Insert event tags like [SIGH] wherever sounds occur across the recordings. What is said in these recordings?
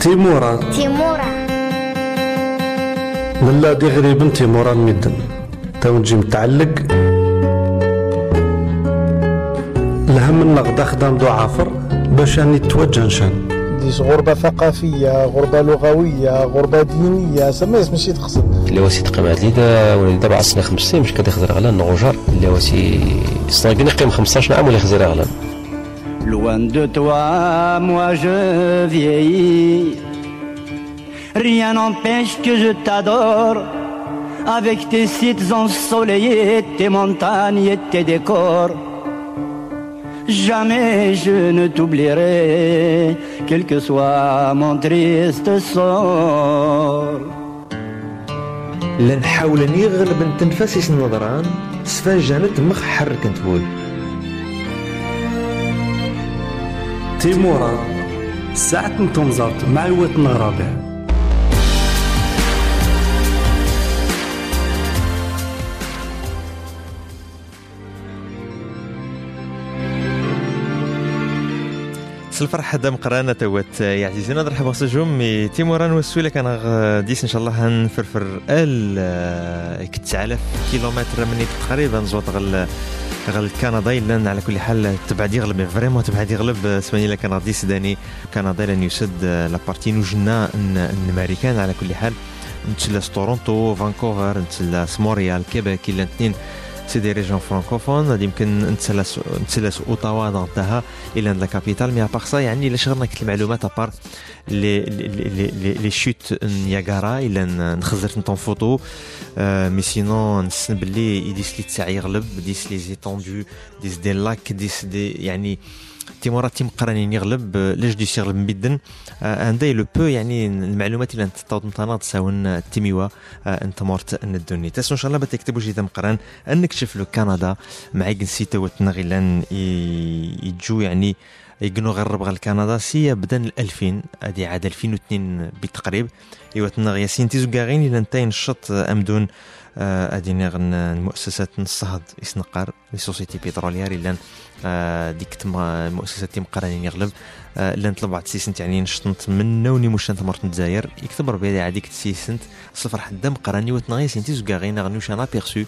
تيمورا. تيمورا. نلا دي غريب تيمورا الميدن تو نجي متعلق. الهم النقد خدام دو عافر باش راني توجه نشان ديس غربة ثقافية غربة لغوية غربة دينية. سما ماشي تقصد اللي واسي تقيم هاد ليدا ولا دابا عصنا خمس سنين مش كده خزر غلان نغوجر اللي واسي صناقين قيم 15 عام ولا خزر غلان Loin de toi, moi je vieillis. Rien n'empêche que je t'adore. Avec tes sites ensoleillés, tes montagnes et tes décors. Jamais je ne t'oublierai, quel que soit mon triste sort. لان حاول يغلب تنفاسيس النظران سفاجانت مخ حركنت بول تيمورا ساعة نتوم زارت مع الوات نغرابع الفرحة دام قرانا توات يا عزيزي نضرب حبا سجوم مي تيموران وسوي لك. أنا ديس إن شاء الله هنفرفر ال 9000 كيلومتر مني تقريبا زوط غل غل كندا إلا على كل حال تبعد يغلب فريمون تبعد يغلب سمعني لك أنا ديس داني كندا لأن يسد لابارتي نوجنا الامريكان على كل حال. نتسلاس تورونتو فانكوفر نتسلاس مونريال كيبيك إلا اثنين. سي دي ريجون فرانكوفون غادي يمكن نتسلس نتسلس أوتاوا ضغطها إلى لا كابيتال. مي ابار سا يعني إلا شغلنا كت المعلومات ابار لي لي لي شوت نياغارا إلا نخزرت نطون فوتو مي سينون نسن باللي يديس لي تاع يغلب ديس لي زيتوندو ديس دي لاك ديس دي يعني تيمورا تيم قراني يغلب لاش دي يغلب مبدن عندي لو بو يعني المعلومات اللي أنت تعود متناض ساون تيميوا أنت مورت أن الدنيا. تاسو إن شاء الله بتكتبوا جيدا مقران. نكتشف لو كندا مع سيتا وتنغيلان يجو يعني يقنو غرب غير كندا سي بدا 2000 هذه عاد 2002 بالتقريب إيوا تنغ ياسين تيزو كاغين إلى انتين الشط امدون ادينا غن المؤسسات الصهد يسنقر لي سوسيتي بيتروليير الا ديك المؤسسات تيم قرانين يغلب لأن طلبعت سيسنت يعني نشطنت من نوني مش انت مرت الجزائر. يكتب ربي عاديك سيسنت صفر حدا مقراني وتنغي سنتي زكاغين غنوش أنا بيرسو.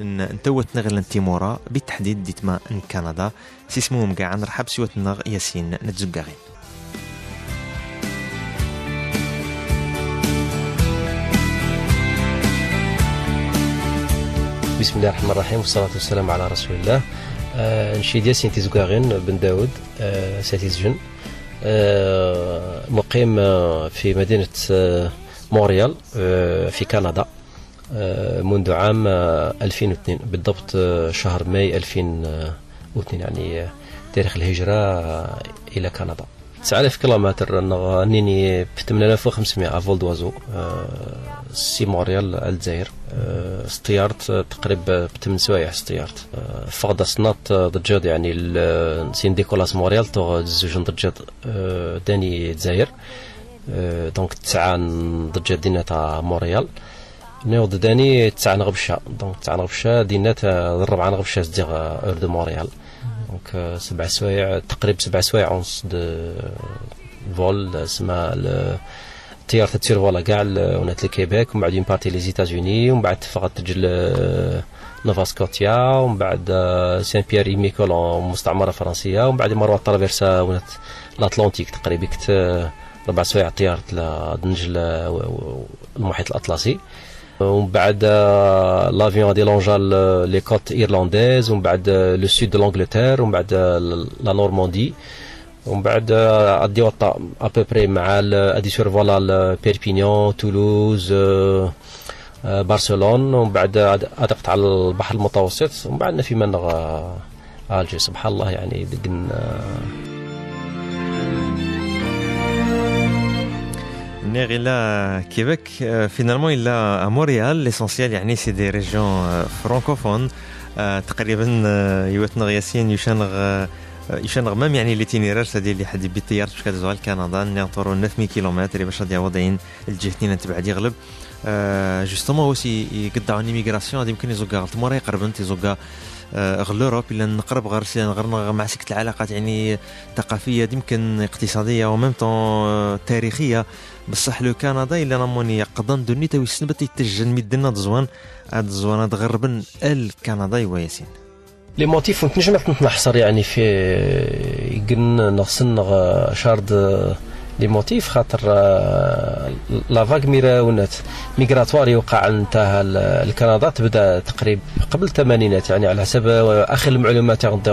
أنت وتنغ تيمورا بالتحديد ديت ما إن كندا. سيسمو مقاع نرحب سوى تنغ ياسين نتزكاغين بسم الله الرحمن الرحيم والصلاة والسلام على رسول الله. آه نشيد ياسين تيزوغاغين بن داود آه ساتيزجن آه مقيم آه في مدينة مونريال آه في كندا منذ عام آه 2002 بالضبط شهر ماي 2002 يعني تاريخ الهجرة إلى كندا. 9000 كيلومتر نيني ب 8500 à vol d'oiseau سي موريال الجزائر استيارت تقريبا ب 8 سوايع استيارت فقد صنات ضجاد يعني سين ديكولاس موريال تو زوج ضجاد داني الجزائر. دونك تسعة ضجاد دينا تاع موريال. نيوض داني تسعة نغبشة دونك تسعة نغبشة دينا الربعة نغبشة زديغ اور دو موريال. دونك سبع سوايع تقريبا سبع سوايع ونص دو vol سما الطيارة ت survola كاع ونات لكيبيك ومن بعد en partie les États-Unis ومن بعد فقط تجي نوفا سكوتيا ومن بعد Saint-Pierre-et-Miquelon مستعمرة فرنسية ومن بعد مروة ترافيرسا ونات الأطلنطيك تقريبا كت ربع سوايع طيارة دنج المحيط الأطلسي ومن بعد l'avion غادي longea les côtes irlandaises ومن بعد le sud de l'Angleterre ومن بعد لا نورماندي ومن بعد غادي وطا ابوبري مع سور فوالا بيربينيون تولوز برشلون ومن بعد ادقت على البحر المتوسط. ومن بعد في منغ آلجي. سبحان الله يعني دقن نيغ إلى كيبك فينالمون إلى مونريال ليسونسيال يعني سي دي ريجيون فرانكوفون تقريبا يوتنغ ياسين يشانغ يشانغ مام يعني ليتينيرار سادي اللي حد بالطيارة باش كتزوال كندا نعطرو 900 كيلومتر باش غادي وضعين الجهتين تبعد يغلب. جوستومون هو سي يقطعوا ايميغراسيون غادي يمكن يزوكا غلط. مورا يقربن تيزوكا غير لوروب الا نقرب غير غير مع سكت العلاقات يعني ثقافية يمكن اقتصادية وميم طون تاريخية. بصح لو كندا إلا نموني قدان دوني تو سنبت يتجن ميدنا دزوان هاد زوان غربن الكندا ياسين. لي موتيف نتنجم نحصر يعني في يقن نغسن شارد لي موتيف خاطر لا فاغ ميراونات. ميغراتوار يوقع نتاع الكندا تبدا تقريبا قبل الثمانينات يعني على حسب آخر المعلومات عندي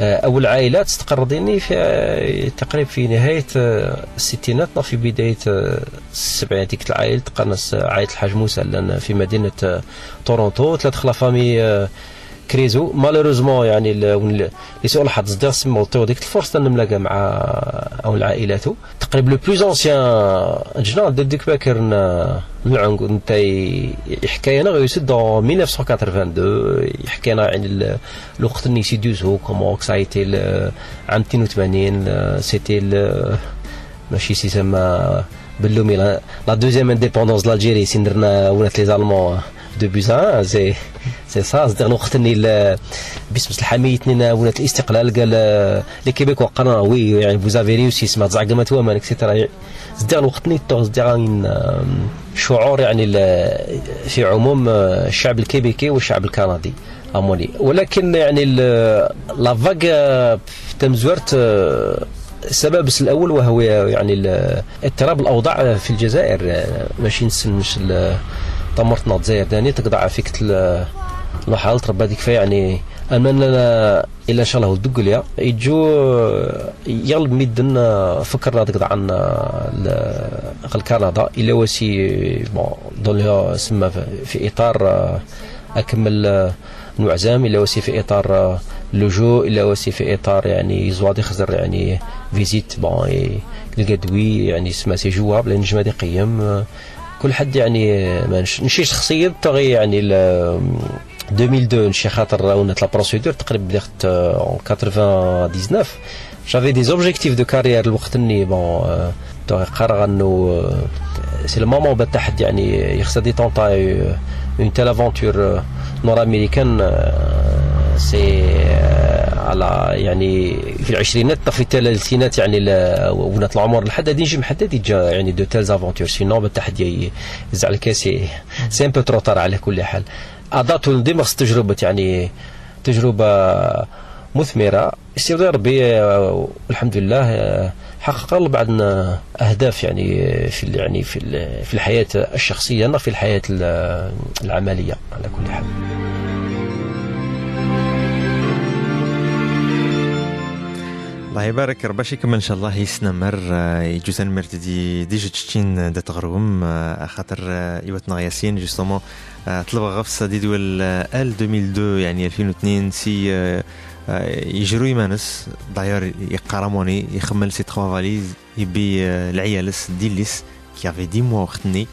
اظن اول عائلات استقرديني في تقريبا في نهاية الستينات في بداية السبعينات. ديك العائلة تقنص عائلة الحاج موسى في مدينة تورونتو ثلاث خلافامي كريزو. مالوروزمون يعني لسوء الحظ دار سموتو ديك الفرصة نملاقى مع أو عائلاته تقريبا لو بلوز اونسيان جنرال دو ديك باكر نعنق أنت يحكي أنا يسد دون 1982 يحكي أنا يعني الوقت اللي سيدوزو كومون سايتي عام 82 سيتي ماشي سي سما باللومي. لا دوزيام انديبوندونس لالجيري سندرنا ولات لي زالمون دو بوزان سي سي سا صدق الوقت اللي باسم الحمية تنين ولات الاستقلال قال لي كيبيك وقرنا وي يعني فوزافي ريوسي سما زعقمت وما اكسيتيرا صدق الوقت اللي صدق شعور يعني في عموم الشعب الكيبيكي والشعب الكندي اموني ولكن يعني لا فاغ تمزورت السبب الأول وهو يعني اضطراب الأوضاع في الجزائر ماشي نسن طمرتنا الجزائر داني تقطع فيك لحال تربى فيها يعني أمان لنا إلا إن شاء الله الدقليا يجو يغلب ميدن فكرنا ديك عن كندا إلا وسي بون دون سما في إطار أكمل نعزام إلا وسي في إطار لجوء إلا وسي في إطار يعني زوادي خزر يعني فيزيت بون القدوي يعني سما سي جواب لأن نجم قيم كل حد يعني ما نشي شخصيا طغي يعني 2002 نشي خاطر ونت لا بروسيدور تقريبا اون 99 جافي دي زوبجيكتيف دو كارير الوقت إني بون قرر إنه سي لو مومون بدا حد يعني يخص دي طونطا اون تيل افونتور نور امريكان سي على يعني في العشرينات في الثلاثينات يعني ونات العمر لحد هذه نجم حتى جا يعني دو تيلز افونتور سينو بالتحدي يزعل كاسي سي ان بو ترو على كل حال. ادات ديما خص تجربة يعني تجربة مثمرة. استودع ربي والحمد لله حقق بعض أهداف يعني في يعني في في الحياة الشخصية في الحياة العملية على كل حال. الله يبارك. رباشي كما إن شاء الله يستمر يجوز مرت دي دي جتشين دا تغروم خاطر ايوتنا ياسين جوستومون طلب غفص دي دول أل 2002 يعني 2002 سي يجرو يمانس. داير يقارموني يخمل سي تخوا فاليز يبي العيالس ديليس كي افي دي موا وقتني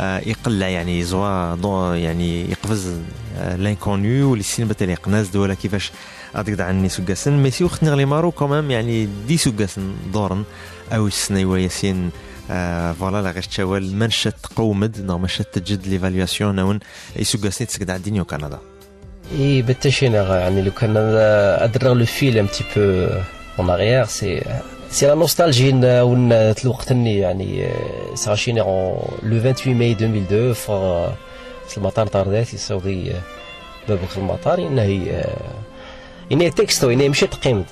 يقلع يعني زوا دو يعني يقفز لانكونيو واللي سين بتالي قناز دولا كيفاش غادي عني سوكاسن مي سي وقت نغلي مارو كومام يعني دي سوكاسن دورن. أو السنة ياسين فوالا لا غير تشاول منشت تقومد نو منشت تجد ليفالياسيون نون أي سوكاسن تسقد عندي نيو كندا. إي بالتشين يعني لو كان أدرغ لو فيل ان تي بو اون اريير سي سي لا نوستالجي ون الوقت يعني ساشيني لو 28 ماي 2002 في المطار طاردات يسوي باب المطار إنه إني تكستو إني مشي تقيم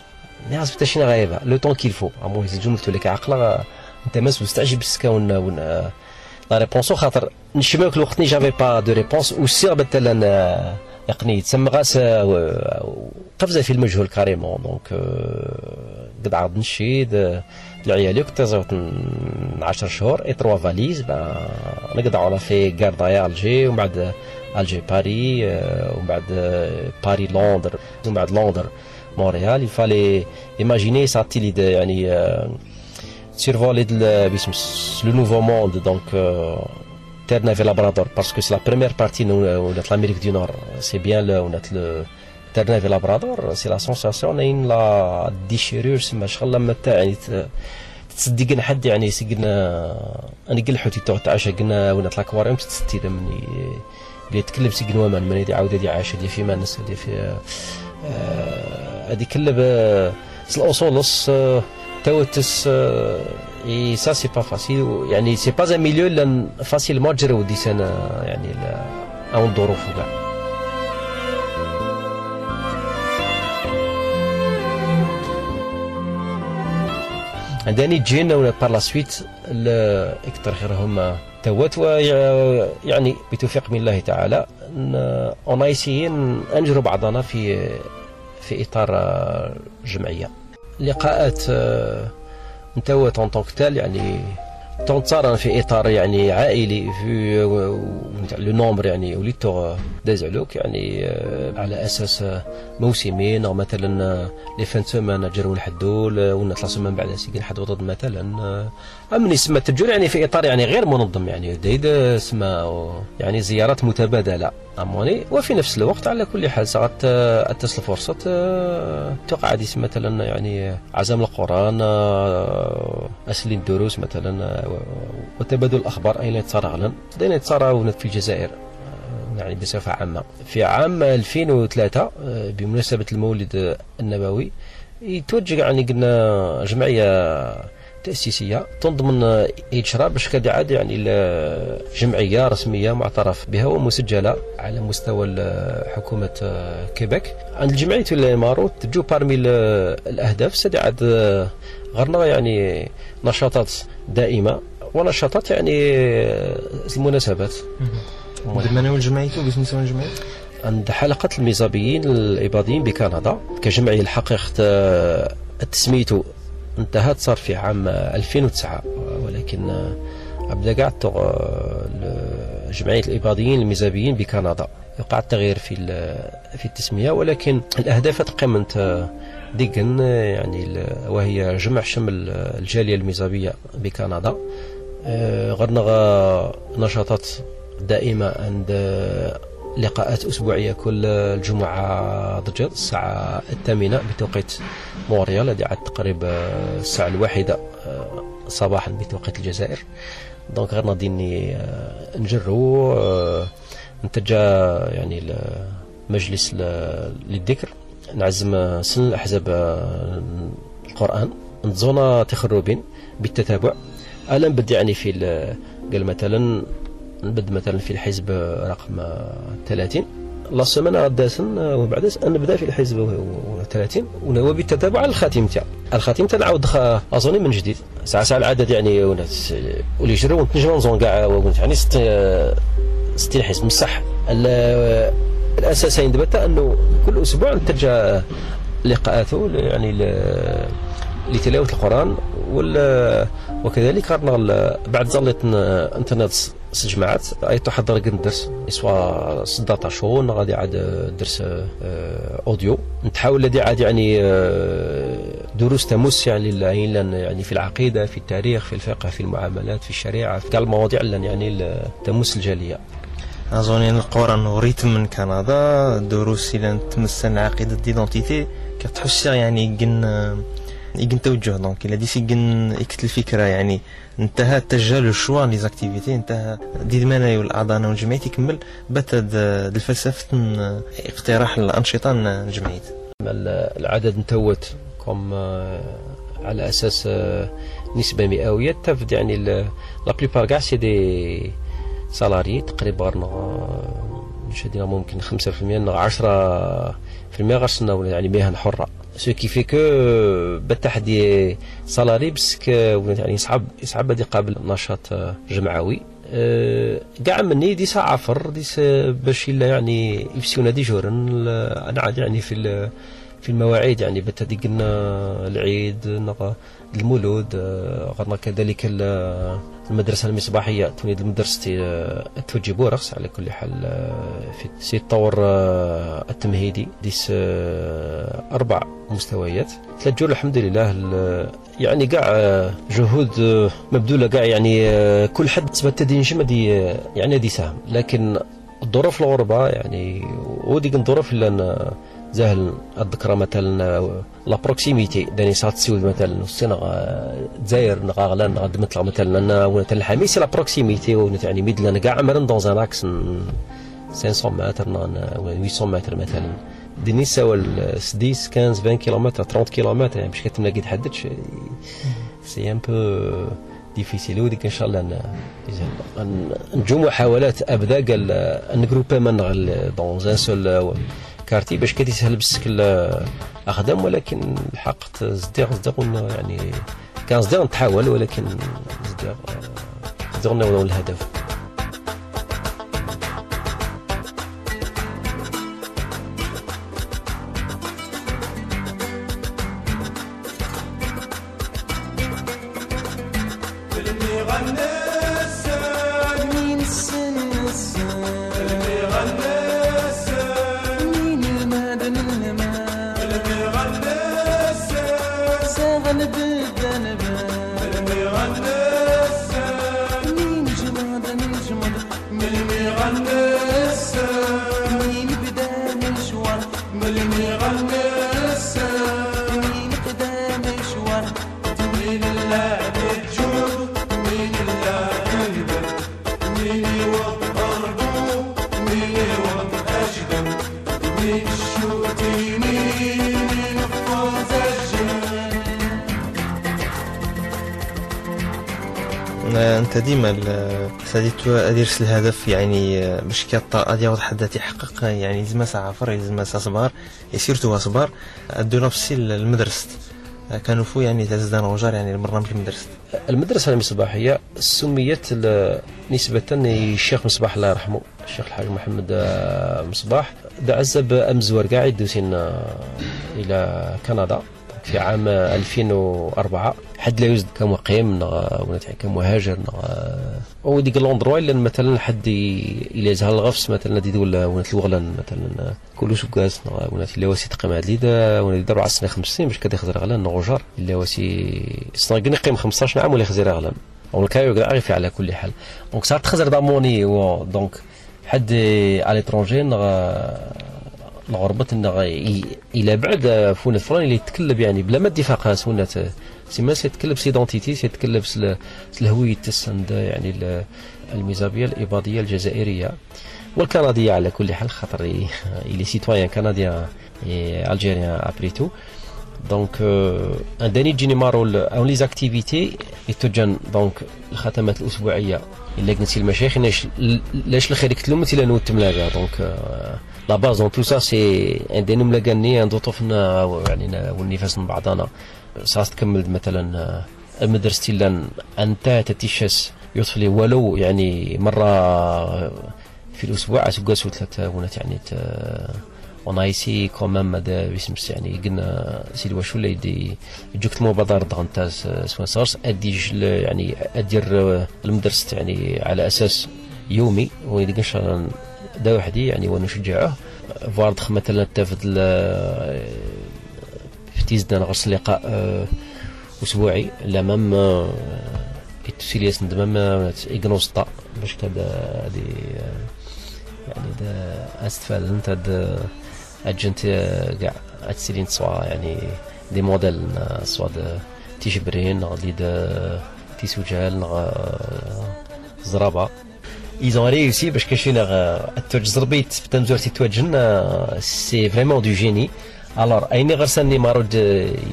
ناس حتى شي غايبه لو طون كيل فو امو قلت لك عقله انت ماس مستعجب سكا ون لا ريبونس خاطر نشموك الوقت ني جافي با دو ريبونس وسير مثلا يقني تسمى غاس قفزه في المجهول كاريمون دونك قد عرض نشيد العيال كنت زوت 10 شهور اي تروا فاليز نقطعوا على في كاردايا الجي ومن بعد الجي باري ومن بعد باري لندر ومن بعد لندر مونريال يفالي ايماجيني ساتيلي يعني سيرفولي باسم لو نوفو موند دونك تيرنا في لابرادور باسكو سي لا بريمير بارتي ونات لامريك دو نور سي بيان ونات تيرنا في لابرادور سي لا سونساسيون ناين لا ديشيرور سما شغل لما يعني تصدقنا حد يعني سقنا أنا قل حوتي تو تعشى قلنا ونات لاكواريوم تستيد مني بلي تكلم سي قنوامان من هذه عاود هذه عاش هذه في مأنس هذه في هذه كلب الاصولص توتس إي سا سي با فاسيل يعني سي با ان ميليو لأن فاسيلمون تجرو دي سنة يعني أو الظروف كاع. عندني تجينا ولا بار لا سويت أكثر خير هما توات ويعني بتوفيق من الله تعالى اون ايسيي نجروا بعضنا في في إطار جمعية. لقاءات نتوت اون تال يعني تنتصار في إطار يعني عائلي في لو نومبر يعني وليتو دازعلوك يعني آه، على أساس موسمين أو مثلا لي فان سومان نجرو نحدو ولا ثلاث سومان بعد سيكون نحدو ضد مثلا أمني سما تجول يعني في إطار يعني غير منظم يعني دايد سما يعني زيارات متبادلة. أموني. وفي نفس الوقت على كل حال ساعات أتصل فرصة توقع ديس مثلا يعني عزم القرآن أسلين الدروس مثلا وتبادل الأخبار أين يتصارى دينا يتصارى في الجزائر؟ يعني بصفة عامة. في عام 2003 بمناسبة المولد النبوي يتوجه يعني قلنا جمعية تأسيسية تنضمن باش كاد عاد يعني جمعية رسمية معترف بها ومسجلة على مستوى حكومة كيبيك عند الجمعية الإمارات تجو بارمي الأهداف سد عاد غرنا يعني نشاطات دائمة ونشاطات يعني المناسبات. دمنا والجمعية وباسم نسوي الجمعية عند حلقة الميزابيين الإباضيين بكندا كجمعية الحقيقة تسميته انتهت صار في عام 2009 ولكن أبدا قاعد جمعية الإباضيين الميزابيين بكندا. وقع التغيير في في التسمية ولكن الأهداف تقيمت ديجن يعني وهي جمع شمل الجالية الميزابية بكندا. غرنا نشاطات دائمة عند لقاءات أسبوعية كل الجمعة ضجر الساعة الثامنة بتوقيت مونريال هذه عاد تقريبا الساعة الواحدة آه، صباحا بتوقيت الجزائر. دونك غير ناديني آه، نجرو آه، نتجا يعني مجلس للذكر نعزم سن الأحزاب القرآن نتزونا تخربين بالتتابع. ألم بدي يعني في قال مثلا نبدا مثلا في الحزب رقم 30 لا سيمانه غداسن وبعد نبدأ في الحزب 30 وبالتتابع على الخاتم تاع الخاتم تاع نعاود اظني من جديد. ساعه ساعة العدد يعني ولي يجرو ونتنجم نزون كاع يعني 60 حزب بصح الأساسين دابا أنه كل أسبوع نترجع لقاءاته يعني لتلاوة القرآن وكذلك بعد ظلت إنترنت جماعات أي تحضر ندرس. سوا 16 غادي عاد درس آه، اوديو نتحاول الذي عاد يعني آه، دروس تمس يعني لأن يعني في العقيدة في التاريخ في الفقه في المعاملات في الشريعة في كاع المواضيع يعني تمس الجالية. أظن القرآن وريتم من كندا دروس إلى تمس العقيده ديدونتيتي كتحس يعني قلنا يقن توجه. دونك الا ديسي يقن يكت الفكرة يعني انتهى تجاه لو شوا لي زاكتيفيتي انتهى. دي مانا والاعضاء والجمعيه تكمل بات الفلسفة اقتراح الانشطه الجمعيه العدد نتوت كوم آه، على أساس آه، نسبة مئوية تفد يعني لا بليبار كاع سي دي سالاري تقريبا مش ممكن 5% 10% غرسنا يعني مهن حره سو كي في كو بالتحدي سالاري بس يعني يصعب يصعب بدي قابل نشاط جمعوي. كاع مني دي ساعة عفر دي باش إلا يعني يفسيونا دي جورن أنا عاد يعني في في المواعيد يعني بالتالي قلنا العيد المولود آه، غرنا كذلك المدرسة المصباحية توليد المدرسة آه، توجي بورخس على كل حال آه، في سي الطور التمهيدي ديس أربع مستويات. ثلاث الحمد لله يعني كاع جهود مبذولة كاع يعني كل حد تبات تدين دي يعني دي سهم. لكن الظروف الغربة يعني وديك الظروف اللي زهل الذكرى مثلا لا بروكسيميتي داني تسود مثلا السنة دزاير نغاغلا نغاد مثلا مثلا مثلا الحميس لا بروكسيميتي يعني ميد لنا كاع عمرن دون ان إكس 500 متر ولا 800 متر مثلا. ديني سوا 10 15 20 كيلومتر 30 كيلومتر يعني باش كتمنى كي تحددش سي ان بو ديفيسيل وديك إن شاء الله نجو محاولات أبدا قال نجروبي من دون ان سول كارتي باش كتي سهل بسك الأخدام ولكن الحق زدير زدير يعني كان زدير نتحاول ولكن زدير زدير نوضوا الهدف. ديما ساديتو اديرس الهدف يعني باش كيطا غادي ياخذ حد يحقق يعني زعما عفر زعما صبار سيرتو صبار ادو نفسي المدرسة كانوا فو يعني تزدان روجار يعني البرنامج المدرسة المدرسة المصباحية سميت نسبة للشيخ مصباح الله يرحمه الشيخ الحاج محمد مصباح. عزب أمزور قاعد دوسين إلى كندا في عام 2004 حد لا يوجد كمقيم ولا كمهاجر أو ديك لوندروا إلا مثلا حد إلى زهر الغفص مثلا دي ولا ولا الوغلان مثلا كلش كاس ولا في لواسي تقيم هاد ليدا ولا يديروا عسنا خمس سنين باش كدا يخزر غلان نغجر إلا واسي صناقني قيم 15 عام ولا يخزر غلان. أو الكايو عارف على كل حال. دونك صارت تخزر داموني دونك حد على ليترونجي الغربة إلى بعد فون فران اللي يتكلب يعني بلا ما اتفاق سونات سيما سيتكلب سيدونتيتي سيتكلب الهوية عند يعني الميزابية الإباضية الجزائرية والكندية على كل حال خاطر إلي سيتويان كنديان الجيريان ابريتو دونك عندني تجيني مارو اون لي زاكتيفيتي يتوجن دونك الختمات الاسبوعيه الا قلتي المشايخ لاش الخير يكتلو مثلا نوت ملاقا دونك لا باز دون تو سا سي عندنا ملاقاني عندو طفنا يعني والنفاس من بعضنا صارت تكمل مثلا مدرستي لأن أنت تتيشس يطفلي ولو يعني مرة في الأسبوع سكاس ثلاثة ونات يعني اون اي سي كومام مادا باسم يعني قلنا سيدي واش ولا يدي جوك المبادرة دغنتاز سوان سارس أدي يعني أدير المدرسة يعني على أساس يومي ويدي دا وحدي يعني ونشجعه. فوار مثلا تافد في تيزدان غرس لقاء أسبوعي لا مام اتسيلياس ندمام إيغنوستا باش كذا هذه يعني دا استفاد انت أجنت كاع اتسيلين سوا يعني دي موديل سوا تيشبرين غادي دا تيسوجال زرابة. Ils ont réussi باش كاين التجربيت في تنزور تتوجن سي فريمون دو جيني الور ايني غير ساني مارو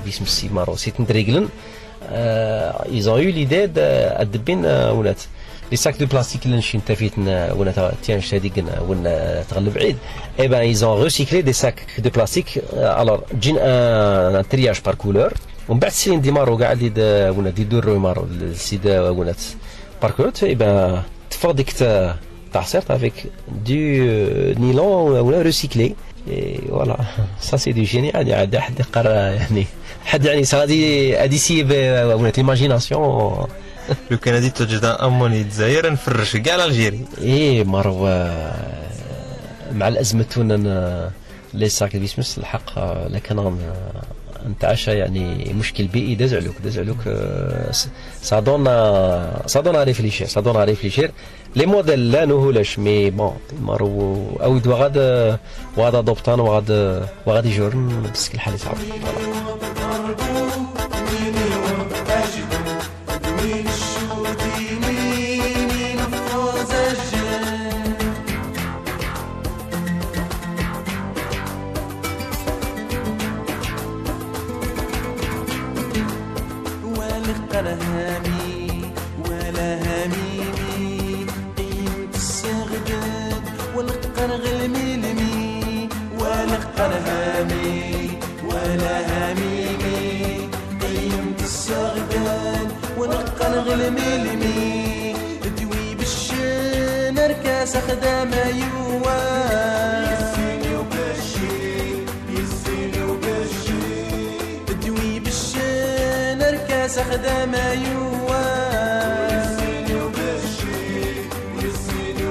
باسم سي مارو سي تندريغلن ils ont eu l'idée ادبين ولات لي ساك دو بلاستيك اللي نشي تافيتنا ولا تيان شاديق ولا تغلب عيد اي بان ايزون ريسيكلي دي ساك دو بلاستيك الور جين ان ترياج بار كولور ومن بعد سين دي مارو قاعد ولا دي دور مارو السيده ولات بار كولور اي بان تفوق ديك تاع سيرت افيك دو نيلون ولا ريسيكلي فوالا سا سي دو جيني عادي عادي حد يقرا يعني حد يعني غادي غادي يسيب ولا ليماجيناسيون لو كان غادي توجد اموني الجزائر نفرش كاع الجيري إيه مروه مع الازمه تونا لي ساك بيسمس الحق لكن نتعشى يعني مشكل بيئي داز علوك داز علوك سا دون سا دون ريفليشير سا دون ريفليشير. لي موديل لا نهولش مي بون مارو أو غاد وغاد أدوبتان وغاد وغاد يجورن بس الحال يصعب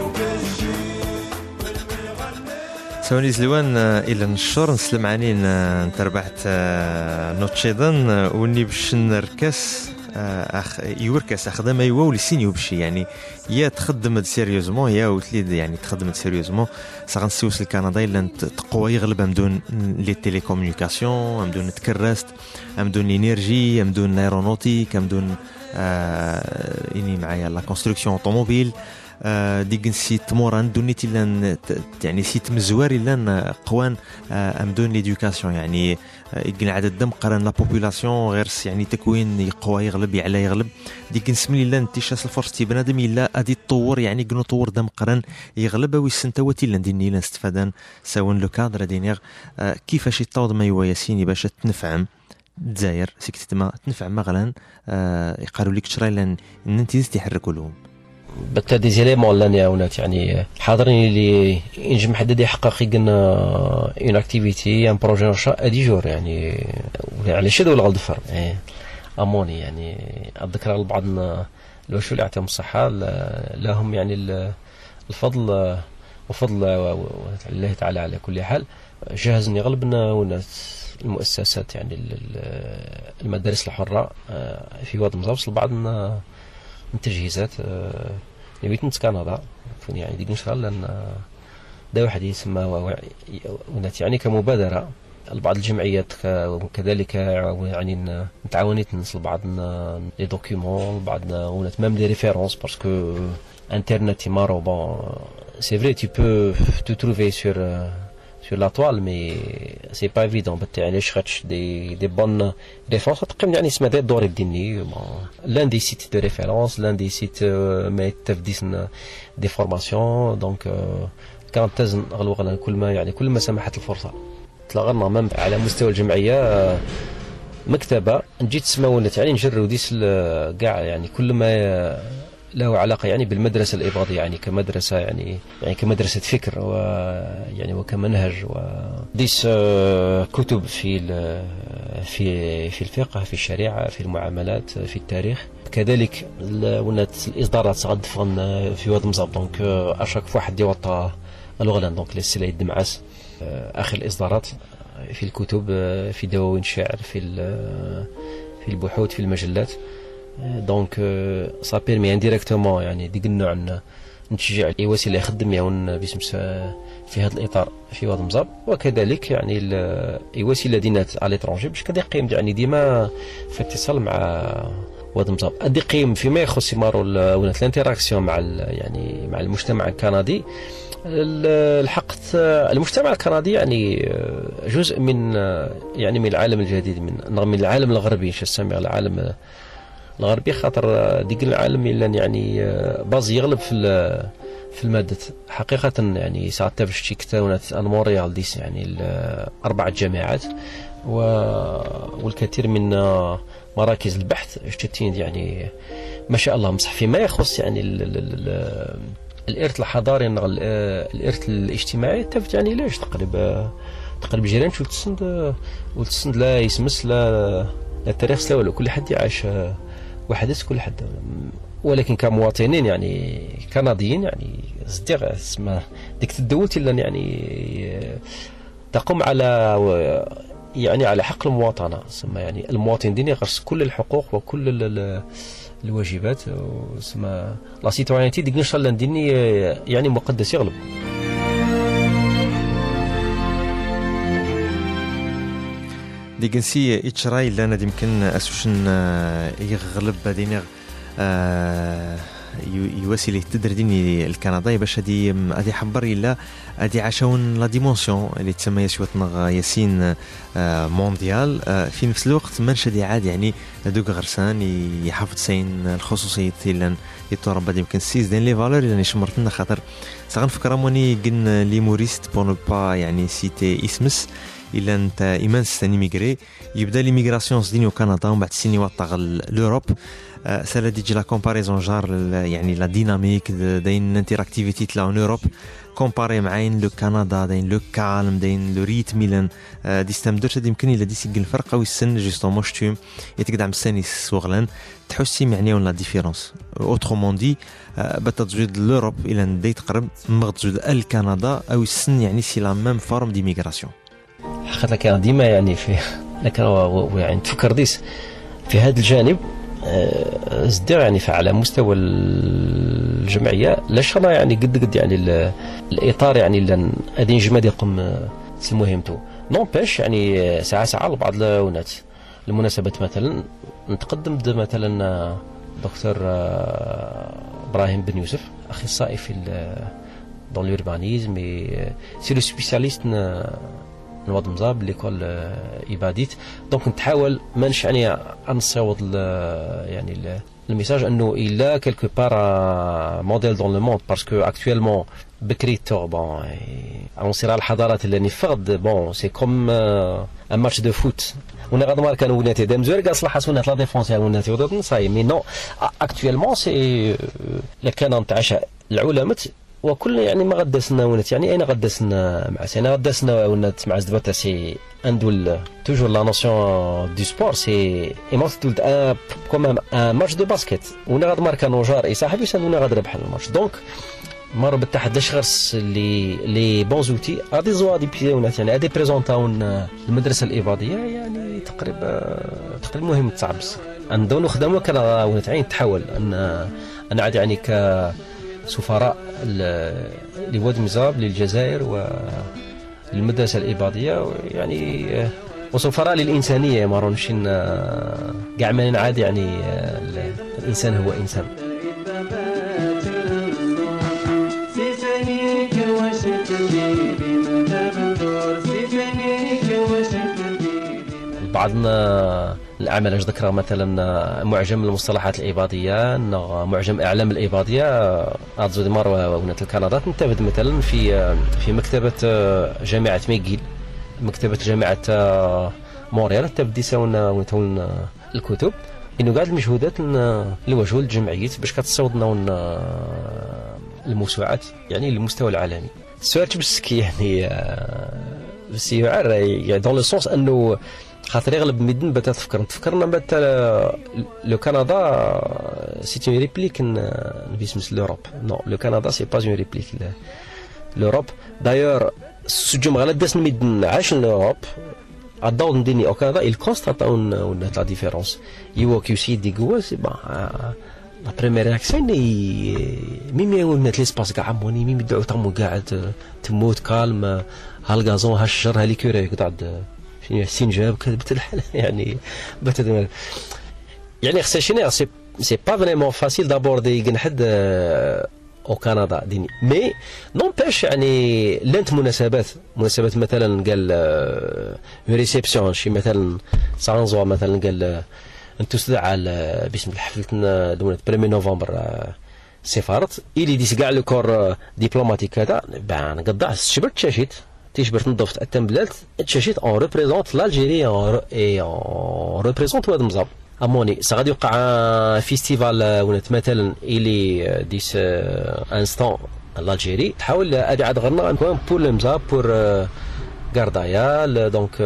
وبشي سوني زلوان آه، إلى نشور نسلم عنين آه، انت ربحت آه، نوتشيدن آه، وني باش نركس آه، اخ يوركس اخدم ايوا ولسين يوبشي يعني يا تخدم سيريوزمون يا وتليد يعني تخدم سيريوزمون. ساغن سيوس لكندا إلا تقوى يغلب امدون لي تيليكومونيكاسيون امدون تكرست امدون انرجي امدون ايرونوتيك امدون آه إني معايا لا كونستركسيون أوتوموبيل آه، ديك سيت موران دونيت يعني سيت مزوار إلا قوان آه، امدون ليدوكاسيون يعني يقن عدد دم قرن لا بوبولاسيون غير يعني تكوين يقوى يغلب يعلى يغلب. ديك نسمي الا نتيشاس الفرص تي بنادم إلا أدي تطور يعني قنو طور دم قرن يغلب وي سنتوات الا نديني الا نستفادان. ساون لو كادر دينيغ. آه، كيفاش يطاوض ما يوا ياسيني باش تنفعم. دزاير سكتت ما تنفع مثلا آه يقالوا لك شرا لأن انت تحركوا لهم. بتا دي زيليمون لاني هونات يعني حاضرين اللي ينجم محدد يحقق يقن اون اكتيفيتي ان بروجي نشاء ادي جور يعني ولا على شد ولا غلطفر إيه. أموني يعني الذكرى لبعض لو شو اللي يعطيهم الصحة ل- لهم يعني ال- الفضل وفضل الله تعالى على كل حال جهزني غلبنا وناس المؤسسات يعني ال- ال- المدارس الحرة آه، في واد من من التجهيزات آه، نبيت نت كندا يعني؟ ديك نشغل لأن آه، دا واحد يسمى يعني كمبادرة بعض الجمعيات وكذلك يعني نتعاونيت نصل بعض لي دوكيومون بعض ونات ميم دي ريفيرونس باسكو إنترنت مارو بون سي فري peux te trouver sur euh, sur la toile mais c'est pas évident يعني خدش دي دي بون ريفيرونس تقريبا يعني اسمها الدور الديني des sites de référence l'un des sites euh, ما يتفديسن دي فورماسيون دونك كانت تزن غلوغنا كل ما يعني كل ما سمحت الفرصه تلاغرنا مم على مستوى الجمعية مكتبة نجي تسمونت يعني نجرو ديس كاع يعني كل ما له علاقة يعني بالمدرسة الإباضية يعني كمدرسة يعني يعني كمدرسة فكر و يعني وكمنهج وديس آه، كتب في ال- في في الفقه في الشريعة في المعاملات في التاريخ. كذلك ونات الإصدارات غاد فغن في واد مزاب دونك آه، في واحد يوطى الغلان دونك للسلاي الدمعاس آه، آخر الإصدارات في الكتب آه، في دواوين الشعر في في البحوث في المجلات. دونك سا بيرمي انديريكتومون يعني ديك النوع نتشجع اي وسيله يخدم يعاون باسم في هذا الإطار في واد مزاب وكذلك يعني ال- أي وسيلة دينات على ليترونجي باش كدي قيم يعني ديما في اتصال مع واد مزاب ادي قيم فيما يخص مارو ونات الانتراكسيون مع يعني مع المجتمع الكندي. ال- الحق المجتمع الكندي يعني جزء من يعني من العالم الجديد من من العالم الغربي شو العالم الغربي خاطر ديك العالم إلا يعني باز يغلب في في المادة. حقيقة يعني ساعات تفش تشيكتاونات الموريال ديس يعني ال- أربعة جامعات و... والكثير من مراكز البحث اشتتين يعني ما شاء الله مصح فيما يخص يعني ال... ال... ال... الإرث الحضاري الإرث الاجتماعي تفت يعني ليش تقريبا تقريبا جيران شو تسند وتسند لا يسمس لا لا التاريخ لا ولا كل حد يعيش وحدث كل حد. ولكن كمواطنين يعني كنديين يعني صديق ديك الدولة اللي يعني تقوم على يعني على حق المواطنة. سما يعني المواطن ديني يغرس كل الحقوق وكل ال- ال- الواجبات سما لا سيتوانيتي ديك ان شاء الله ديني يعني مقدس يغلب. ديك نسي إتشراي لا أنا يمكن أسوشن آه، يغلب دينيغ آه، يو- يواسي ليه تدرديني الكندا. باش هادي هادي حبر الا هادي عاشون لا ديمونسيون اللي تسمى يسوتنا ياسين آه، مونديال. في نفس الوقت منش هادي عاد يعني هادوك غرسان يحافظ سين الخصوصية لأن يتورب بعد يمكن سيز دين لي فالور يعني شمرتنا خاطر. سغنفكر موني قن لي موريست بور با يعني سيتي اسمس الا انت ايمانس ثاني ميغري. يبدأ ليميغراسيون سديني كندا ومن بعد سيني وطاغ لوروب آه، سالا ديجي لا كومباريزون جار يعني لا ديناميك داين انتراكتيفيتي تلا اون أوروب. كومباري معاين لو كندا داين لو كالم داين لو ريتم ميلان. آه، دي ستام درت هاد يمكن إلا دي سيكل الفرق أو السن جوستومون شتوم يتقدع مساني سوغلان. تحسي معنيون لا ديفيرونس اوترومون دي بتزويد لوروب إلى ندي تقرب مغتزويد الكندا أو السن يعني سي لا ميم فورم ديميغراسيون حقيقة كان ديما يعني في يعني تفكر ديس. في هذا الجانب آه، ازدير يعني على مستوى الجمعية لاش أنا يعني قد قد يعني ال- الإطار يعني غادي نجمد يقوم مهمته نونباش يعني آه، ساعة ساعة لبعض الأونات. المناسبات مثلا نتقدم مثلا آه، دكتور آه، إبراهيم بن يوسف أخصائي في dans l'urbanisme et euh, c'est le spécialiste ن- نوض مزاب ليكول ايباديت دونك نتحاول مانش يعني نصيوض ال- يعني ال- الميساج أنه الا كيلكو بار موديل دون لو موند باسكو اكtuellement بكري تو بون عنصر الحضارات اللي فقد بون سي كوم ان ماتش دو فوت ونا غاد ماركا وناتي دام زوير لحس ونات لا ديفونس وناتي ودات نصاي مي نو اكtuellement سي لكان نتاع العلماء وكل يعني ما غدسنا ونت. يعني أين غدسنا مع سينا غدسنا ونت مع زدبا سي اندول توجور لا نوسيون دو سبور سي ايمون تولد ان كوم ان ماتش دو باسكيت ونا غاد ماركا نوجار. إي صاحبي سان غاد ربح الماتش. دونك مره بالتحد لاش غرس لي لي بون زوتي غادي زوا دي بيونات يعني غادي بريزونتاون المدرسة الاباضيه يعني تقريبا تقريبا مهم تصعبس عندنا خدمه كان ونت. عين تحاول. ان أنا عاد يعني ك سفراء لواد مزاب للجزائر وللمدرسة الإباضية. يعني آه، وسفراء للإنسانية ما رونشين آه، كاع ما عاد يعني آه، ال- الإنسان هو إنسان. بعضنا الأعمال اش ذكر مثلا معجم المصطلحات الإباضية إنه معجم أعلام الإباضية أرزو دي مرة ونات الكندا. تنتبه مثلا في في مكتبة جامعة ميغيل مكتبة جامعة مونريال. تبدي ونتون الكتب. إنه قاعد المجهودات اللي وجهوا الجمعيات باش كتصوضنا الموسوعات يعني للمستوى العالمي. السؤال بس يعني آه، بس يعني دون لو سونس إنه خاطر يغلب ميدن بدا تفكر. تفكرنا بتا لو كندا سي اون ريبليك نفيس لوروب نو لو كندا سي با اون ريبليك لوروب دايور سجم غالا داس ميدن عاش لوروب الدور نديني أو كندا il constate اون اون لا ديفيرونس يوا كيو سي دي قوة سي با لا بريمير رياكسيون ميم يقول ليسباس كاع عموني. ميم يدعو تمو قاعد تموت كالم ها الغازون ها الشجر السنجاب كذبت الحال يعني بتد [LAUGHS] يعني خصها شنو؟ سي سي با فريمون فاسيل دابوردي قنحد أو كندا ديني. مي نونبيش يعني لانت مناسبات. مناسبات مثلا قال ريسبسيون شي مثلا سانزوا مثلا قال انتو استدعى ال- باسم الحفلة دولة بريمي نوفمبر آه، سفارت إلي ديس كاع لو كور ديبلوماتيك هذا. بان قطع شبرت تشاشيت تيشبرت نضفت التمبلات تشاشيت اون ريبريزونت لالجيري اون ريبريزونت واد مزاب اموني سا غادي يوقع فيستيفال آه، ونت مثلا إلي آه، ديس انستون لالجيري تحاول ادي عاد غرنا نكون بور المزاب بور غاردايا دونك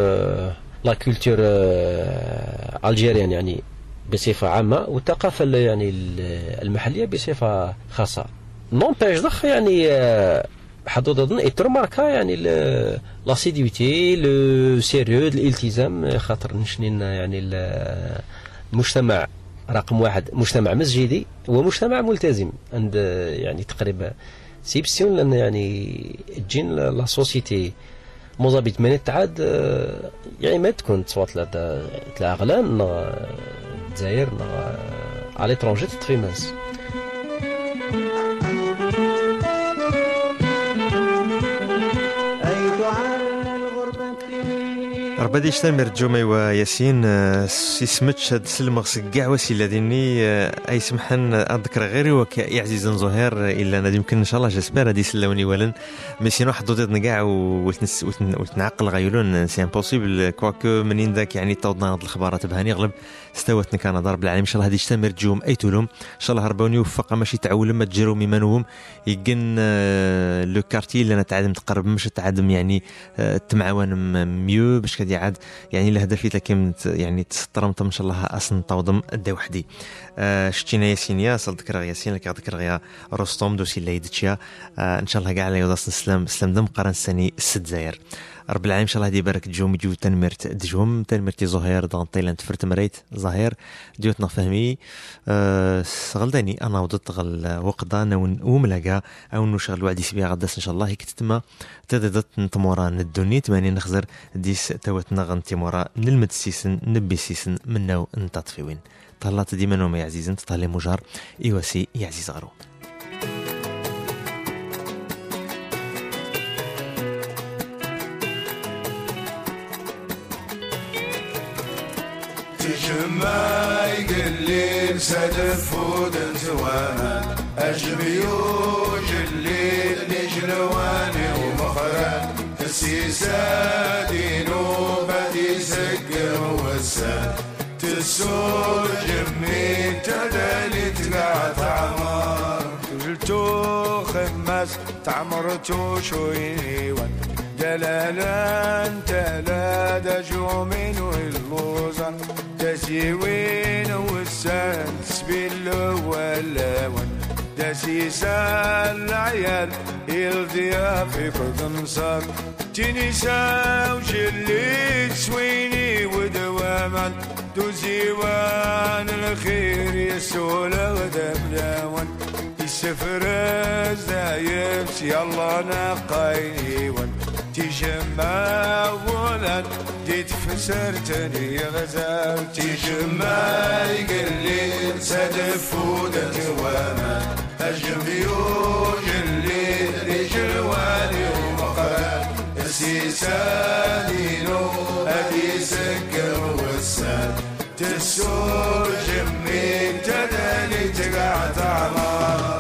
لا كولتور الجيريان يعني بصفة عامة والثقافة ال- يعني ال- المحلية بصفة خاصة. نونبيش ضخ يعني آه، حدود اظن اترماركا يعني لاسيديوتي لو سيريو الالتزام خاطر نشنين يعني ال- المجتمع رقم واحد مجتمع مسجدي ومجتمع ملتزم عند يعني تقريبا سيبسيون لأن يعني تجين لا سوسيتي مزابيت من تعاد يعني ما تكون تصوات لا تلا أغلان الجزائر على ليترونجي تطفي ربادي يشتمر جومي وياسين آه، سمتش هاد سلمغ كاع وسيله ديني آه، أي سمحن أذكر غيري وك عزيز زهير إلا أنا يمكن إن شاء الله جسبر هادي سلاوني ولن مي سينو حدو ديت كاع وتنعقل غيولون سي امبوسيبل كواكو منين ذاك يعني توضنا هاد الخبارات بهاني غلب. استوتنا كان ضرب العالم إن شاء الله هادي يشتمر جوم أي تولوم. إن شاء الله هربوني يوفق ماشي تعول ما تجرو ميمانوهم يقن آه، لو كارتي اللي أنا تعادم تقرب مش تعادم يعني تمعاون ميو باش كدي عاد يعني الهدف لكن يعني تسطرمت إن شاء الله أصلا توضم دا وحدي. آه شتينا ياسين يا صل ذكر ياسين لك ذكر غيا رستم دوسي اللي يدتشيا آه إن شاء الله كاع على يوضاس نسلم سلم دم قرن السني ست زاير. رب العالمين إن شاء الله يبارك جوم جو تنمرت دجوم تنمرتي زهير دانطيل انت فرت مريت ظهير ديوتنا فهمي. أه غلداني أنا وضدت غل وقضا نون وملقا أو نشغل وعدي سبيا غداس إن شاء الله. هيك تتما. تددت نتمورا ندوني. تماني نخزر ديس توتنا غنتيمورا نلمد السيسن نبي السيسن منو نتطفيوين طلعت ديما نوم يا عزيز انت طالي مجار يا عزيز غرو. تجمع يقليل سدف ودن زوانا أجبيوج الليل نجلواني ومخرج تسيسا دينو بدي سقر وسا تسور جمي تدالي تقع تعمر قلتو خمس تعمرتو شويني ون جلالا تلا دجومين واللوزن تسيوين والسان سبيل واللون دسيسا العيال الضياف يقضن صار. تنسى وجلي تسويني ودواما دوزيوان الخير يسول ودملاون السفر الزايف يلا نقايني ون تجمع ولد تتفسر تاني غزال. تجمع يقلي سدف ودك وما هجم يوج اللي رجل والي ومقال سيسانينو هدي سكر والساد تسور جمين تدالي تقع طعمار